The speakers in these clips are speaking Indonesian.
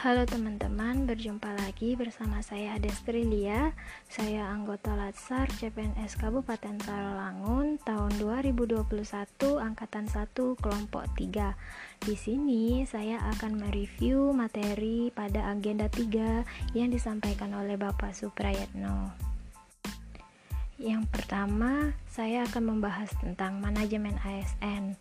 Halo teman-teman, berjumpa lagi bersama saya Destrilia. Saya anggota Latsar CPNS Kabupaten Sarolangun tahun 2021 angkatan 1 kelompok 3. Di sini saya akan mereview materi pada agenda 3 yang disampaikan oleh Bapak Suprayatno. Yang pertama, saya akan membahas tentang manajemen ASN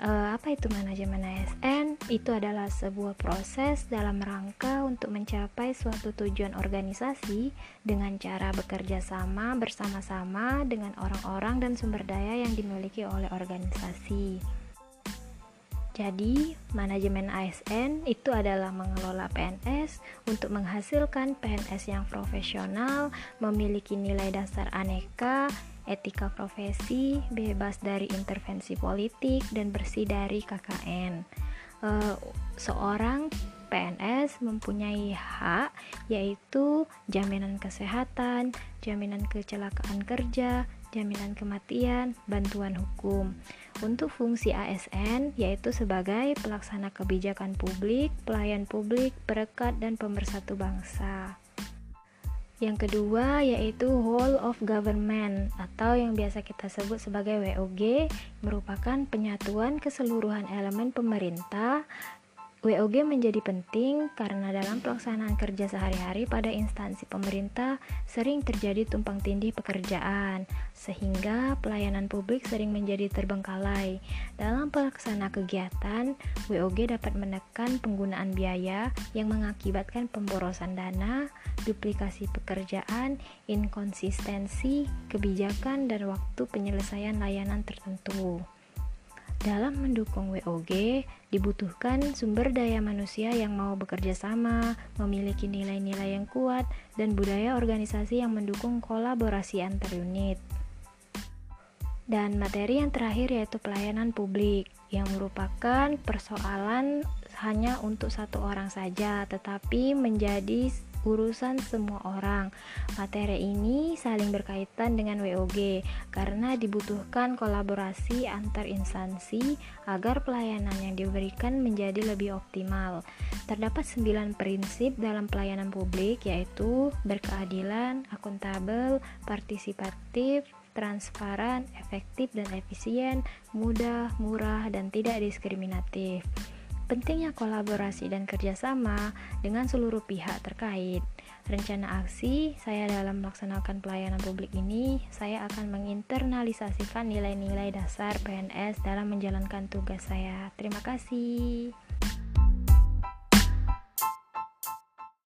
uh, apa itu manajemen ASN? Itu adalah sebuah proses dalam rangka untuk mencapai suatu tujuan organisasi dengan cara bekerja sama bersama-sama dengan orang-orang dan sumber daya yang dimiliki oleh organisasi. Jadi, manajemen ASN itu adalah mengelola PNS untuk menghasilkan PNS yang profesional, memiliki nilai dasar aneka, etika profesi, bebas dari intervensi politik, dan bersih dari KKN. Uh, seorang PNS mempunyai hak yaitu jaminan kesehatan, jaminan kecelakaan kerja, jaminan kematian, bantuan hukum. Untuk fungsi ASN yaitu sebagai pelaksana kebijakan publik, pelayan publik, perekat dan pemersatu bangsa. Yang kedua yaitu whole of government atau yang biasa kita sebut sebagai WOG merupakan penyatuan keseluruhan elemen pemerintah WOG menjadi penting karena dalam pelaksanaan kerja sehari-hari pada instansi pemerintah sering terjadi tumpang tindih pekerjaan, sehingga pelayanan publik sering menjadi terbengkalai. Dalam pelaksana kegiatan, WOG dapat menekan penggunaan biaya yang mengakibatkan pemborosan dana, duplikasi pekerjaan, inkonsistensi, kebijakan, dan waktu penyelesaian layanan tertentu. Dalam mendukung WOG, dibutuhkan sumber daya manusia yang mau bekerja sama, memiliki nilai-nilai yang kuat, dan budaya organisasi yang mendukung kolaborasi antar unit. Dan materi yang terakhir yaitu pelayanan publik, yang merupakan persoalan hanya untuk satu orang saja, tetapi menjadi urusan semua orang. Materi ini saling berkaitan dengan WOG karena dibutuhkan kolaborasi antar instansi agar pelayanan yang diberikan menjadi lebih optimal. Terdapat 9 prinsip dalam pelayanan publik yaitu berkeadilan, akuntabel, partisipatif, transparan, efektif dan efisien, mudah, murah, dan tidak diskriminatif. Pentingnya kolaborasi dan kerjasama dengan seluruh pihak terkait. Rencana aksi saya dalam melaksanakan pelayanan publik ini, saya akan menginternalisasikan nilai-nilai dasar PNS dalam menjalankan tugas saya. Terima kasih.